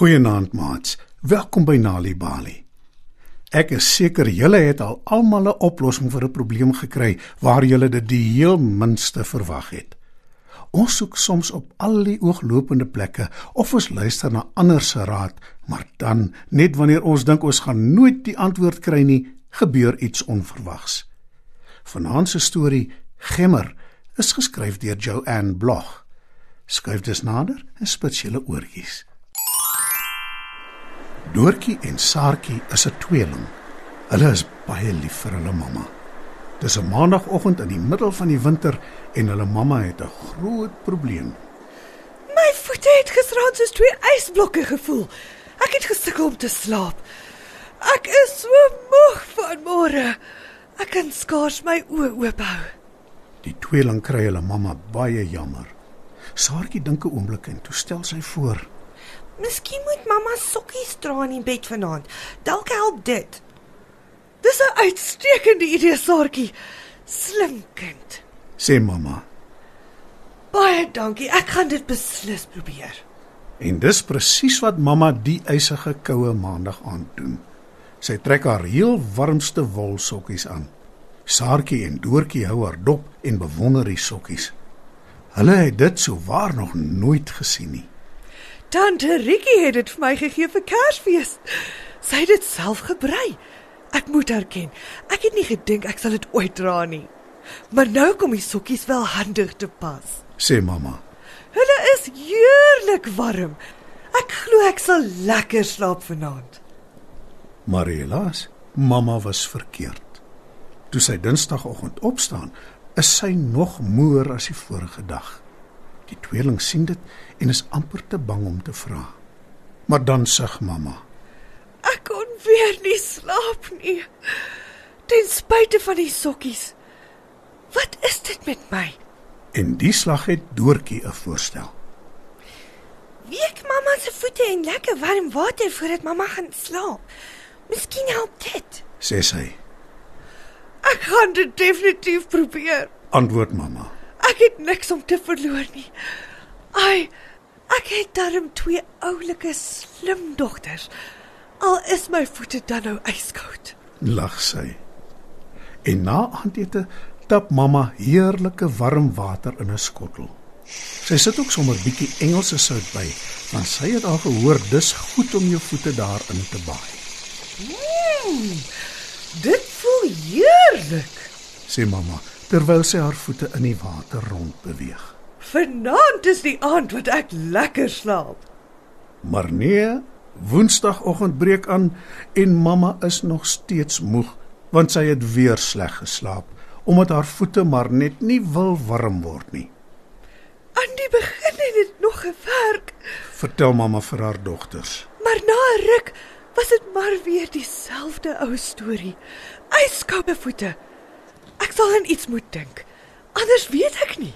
Goeienaand maats. Welkom by Nali Bali. Ek is seker julle het al almal 'n oplossing vir 'n probleem gekry waar julle dit die heel minste verwag het. Ons soek soms op al die ooglopende plekke of ons luister na ander se raad, maar dan, net wanneer ons dink ons gaan nooit die antwoord kry nie, gebeur iets onverwags. Vanaand se storie, Gemmer, is geskryf deur Joanne Bloch. Skryf dus nader en spits julle oortjies. Doortjie en Saartjie is 'n tweeling. Hulle is baie lief vir hulle mamma. Dis 'n maandagooggend in die middel van die winter en hulle mamma het 'n groot probleem. My voete het gisterand soos twee ysblokke gevoel. Ek het gesukkel om te slaap. Ek is so moeg van môre. Ek kan skaars my oë oop hou. Die tweeling kry hulle mamma baie jammer. Saartjie dink 'n oomblik en toe stel sy voor: Miskien moet mamma sokkies dra in die bed vanaand. Dalk help dit. Dis 'n uitstekende idee, Saartjie. Slim kind. sê mamma. Baie dankie. Ek gaan dit beslis probeer. En dis presies wat mamma die ysige koue maandag aand doen. Sy trek haar heel warmste wolsokkies aan. Saartjie en Doortjie hou haar dop en bewonder die sokkies. Hulle het dit sou waar nog nooit gesien nie. Tante Rikkie het dit vir my gegee vir Kersfees. Sy het dit self gebrei. Ek moet erken, ek het nie gedink ek sal dit ooit dra nie. Maar nou kom die sokkies wel handig te pas. sê mamma. Hulle is heerlik warm. Ek glo ek sal lekker slaap vanaand. Maar helaas, mamma was verkeerd. Toe sy Dinsdagoggend opstaan, is sy nog moeër as die vorige dag. Die tweeling sien dit en is amper te bang om te vra. Maar dan sug mamma. Ek kon weer nie slaap nie. Ten spyte van die sokkies. Wat is dit met my? En die slag het Doortjie 'n voorstel. Week mamma se voete in lekker warm water voordat mamma gaan slaap. Miskien help dit. sê sy. Ek gaan dit definitief probeer. Antwoord mamma. Ek het niks om te verloor nie. Ai, ek het darm twee oulike slim dogters. Al is my voete dan nou yskoud. lag sy. En na aandete tap mamma heerlike warm water in 'n skottel. Sy sit ook sommer bietjie Engelse sout by, want sy het al gehoor dis goed om jou voete daarin te baai. Mm, dit voel heerlik. Sê mamma terwyl sy haar voete in die water rondbeweeg. Vanaand is die aand wat ek lekker slaap. Maar nee, Woensdagoggend breek aan en mamma is nog steeds moeg want sy het weer sleg geslaap omdat haar voete maar net nie wil warm word nie. Aan die begin het dit nog gewerk, Vertel mamma vir haar dogters. maar na 'n ruk was dit maar weer dieselfde ou storie. Yskoue voete. Ek sal aan iets moet dink. Anders weet ek nie.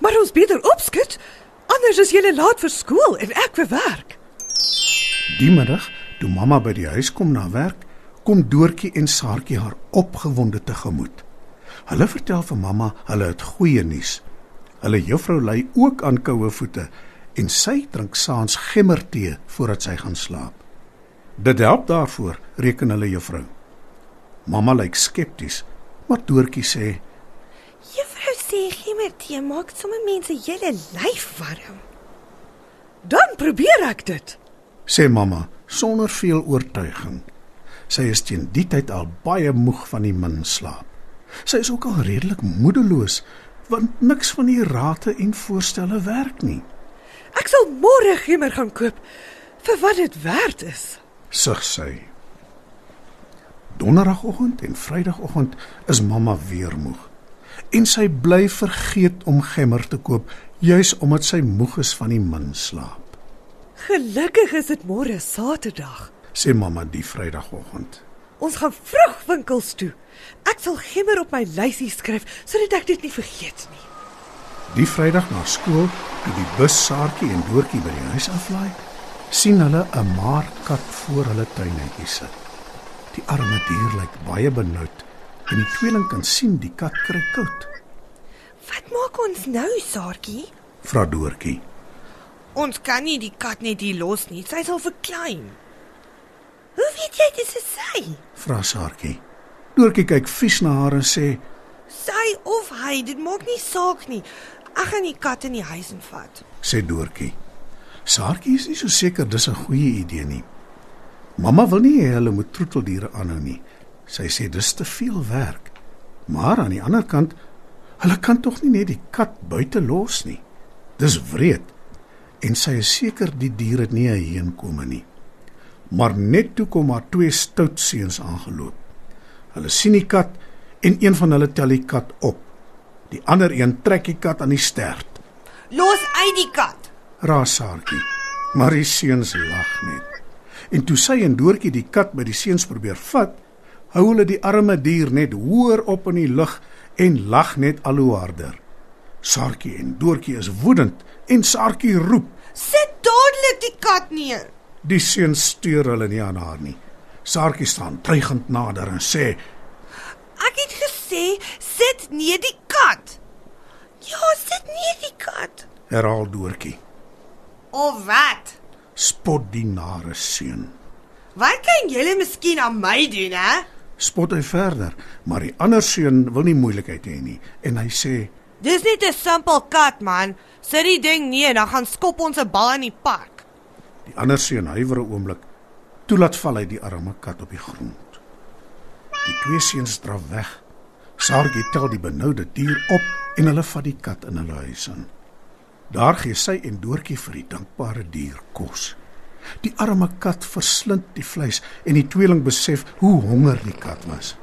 Maar ons beter opskit. Anders is jy laat vir skool en ek vir werk. Die middag, toe mamma by die huis kom na werk, kom Doortjie en Saartjie haar opgewonde tegemoet. Hulle vertel vir mamma hulle het goeie nuus. Hulle juffrou ly ook aan koue voete en sy drink saans gemmertee voordat sy gaan slaap. Dit help daarvoor, reken hulle juffrou. Mamma lyk skepties, maar Doortjie sê: Juffrou sê gemmertee maak sommer mense hele lyf warm. Dan probeer ek dit. sê mamma sonder veel oortuiging. Sy is teen die tyd al baie moeg van die min slaap. Sy is ook al redelik moedeloos want niks van die rate en voorstelle werk nie. Ek sal môre gemmer gaan koop vir wat dit werd is. Sug sy. Donderdagoggend en Vrydagoggend is mamma weer moeg. En sy bly vergeet om gemmer te koop juis omdat sy moeg is van die min slaap. Gelukkig is dit môre Saterdag. Sê mamma die Vrydagoggend. Ons gaan vroeg winkels toe. Ek sal gemmer op my lysie skryf sodat ek dit nie vergeet nie. Die Vrydag na skool, toe die bus Saartjie en Doortjie by die huis aflaai, sien hulle 'n maarkat voor hulle tuinetjie sit. Die arme dier lyk baie benoud en die tweeling kan sien die kat kry koud. Wat maak ons nou, Saartjie? Vra Doortjie. Ons kan nie die kat net hier los nie. Sy sal verklein. Hoe weet jy dis sy? Vra Saartjie. Doortjie kyk vies na haar en sê: Sy of hy, dit maak nie saak nie. Ek gaan die kat in die huis invat. sê Doortjie. Saartjie is nie so seker dis 'n goeie idee nie. Mamma wil nie hê hulle moet troeteldiere aanhou nie. Sy sê dis te veel werk. Maar aan die ander kant, hulle kan tog nie net die kat buite los nie. Dis wreed. En sy is seker die diere nie hierheen kom nie. Maar net toe kom haar twee stout seuns aangeloop. Hulle sien die kat en een van hulle tel die kat op. Die ander een trek die kat aan die stert. Los uit die kat. raas Saartjie. Maar die seuns lag net. En toe sy en Doortjie die kat by die seuns probeer vat, hou hulle die arme dier net hoër op in die lug en lag net al hoe harder. Saartjie en Doortjie is woedend en Saartjie roep. Sit dadelik die kat neer. Die seuns steur hulle nie aan haar nie. Saartjie staan dreigend nader en sê: Ek het gesê sit neer die kat. Ja, sit neer die kat. "Herhaal Doortjie. Of wat? Spot die nare seun." Wat kan julle miskien aan my doen, hè? Spot hy verder, maar die ander seun wil nie moeilikheid hê nie en hy sê: Dis net 'n simpel kat, man. Sit die ding neer, dan gaan skop ons 'n bal in die park. Die ander seun huiwer 'n oomblik. Toe laat val hy die arme kat op die grond. Die twee seuns draf weg. Saartjie tel die benoude dier op en hulle vat die kat in hulle huis in. Daar gee sy en Doortjie vir die dankbare dier kos. Die arme kat verslind die vleis en die tweeling besef hoe honger die kat was.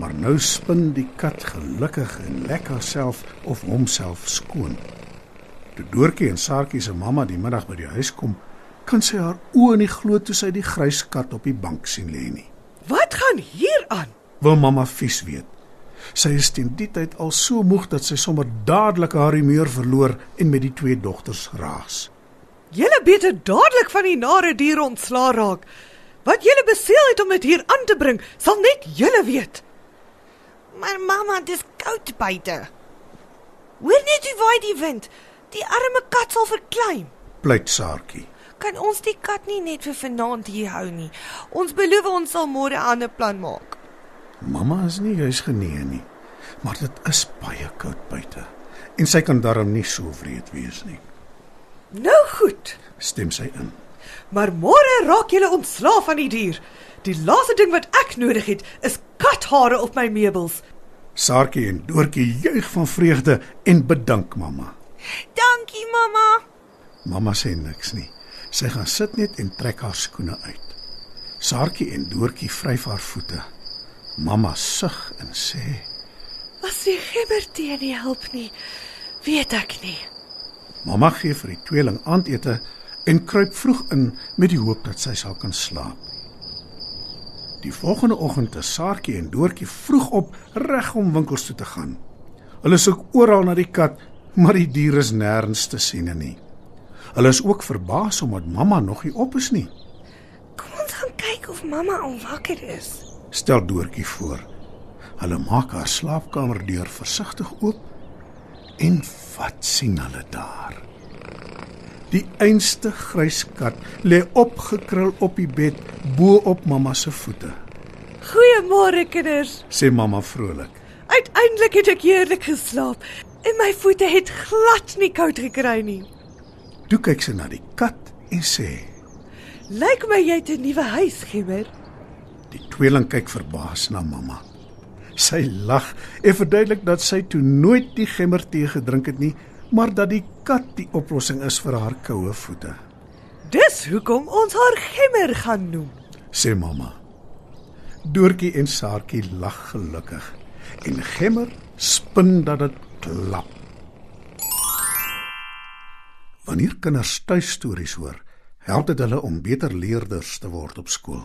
Maar nou spin die kat gelukkig en lek haarself of homself skoon. Toe Doortjie en Saartjie se mamma die middag by die huis kom, kan sy haar oë nie glo toe sy die grys kat op die bank sien lê nie. Wat gaan hier aan? Wil mamma vies weet. Sy is teen die tyd al so moeg dat sy sommer dadelik haar humeur verloor en met die twee dogters raas. Julle beter dadelik van die nare dier ontslaa raak. Wat julle beseel het om dit hier aan te bring, sal net julle weet. Maar mamma, dis koud buite. Hoor net hoe waai die wind. Die arme kat sal verklein. Pleit Saartjie. Kan ons die kat nie net vir vanaand hier hou nie? Ons beloof ons sal môre 'n ander plan maak. Mamma is nie juis genee nie, maar dit is baie koud buite en sy kan darm nie so wreed wees nie. Nou goed. Stem sy in. Maar môre raak julle ontslaaf van die dier. Die laaste ding wat ek nodig het, is kathare op my meubels. Saartjie en Doortjie juig van vreugde en bedank mamma. Dankie, mamma. Mamma sê niks nie. Sy gaan sit net en trek haar skoene uit. Saartjie en Doortjie vryf haar voete. Mamma sug en sê: As die gemmertee nie help nie, weet ek nie. "Mamma gee vir die tweeling aandete en kruip vroeg in met die hoop dat sy sal kan slaap." Die volgende oggend is Saartjie en Doortjie vroeg op reg om winkels toe te gaan. Hulle soek oral na die kat, maar die dier is nêrens te sien nie. Hulle is ook verbaas omdat mamma nog nie op is nie. Kom ons gaan kyk of mamma al wakker is. Stel Doortjie voor. Hulle maak haar slaapkamerdeur versigtig oop en wat sien hulle daar? Die einste grys kat lê opgekrul op die bed bo op mamma se voete. Goeiemôre kinders. Sê mamma vrolik. Uiteindelik het ek heerlik geslaap en my voete het glad nie koud gekry nie. Toe kyk sy na die kat en sê: Lyk my jy het 'n nuwe huis, Gimmer. Die tweeling kyk verbaas na mamma. Sy lag en verduidelik dat sy toe nooit die gemmertee gedrink het nie, maar dat die kat die oplossing is vir haar koue voete. Dis hoekom ons haar Gimmer gaan noem. sê mamma. Doortjie en Saartjie lag gelukkig en Gemmer spin dat dit klap. Wanneer kinders tuistories hoor, help dit hulle om beter leerders te word op skool.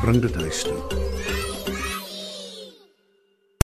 Bring dit huis toe.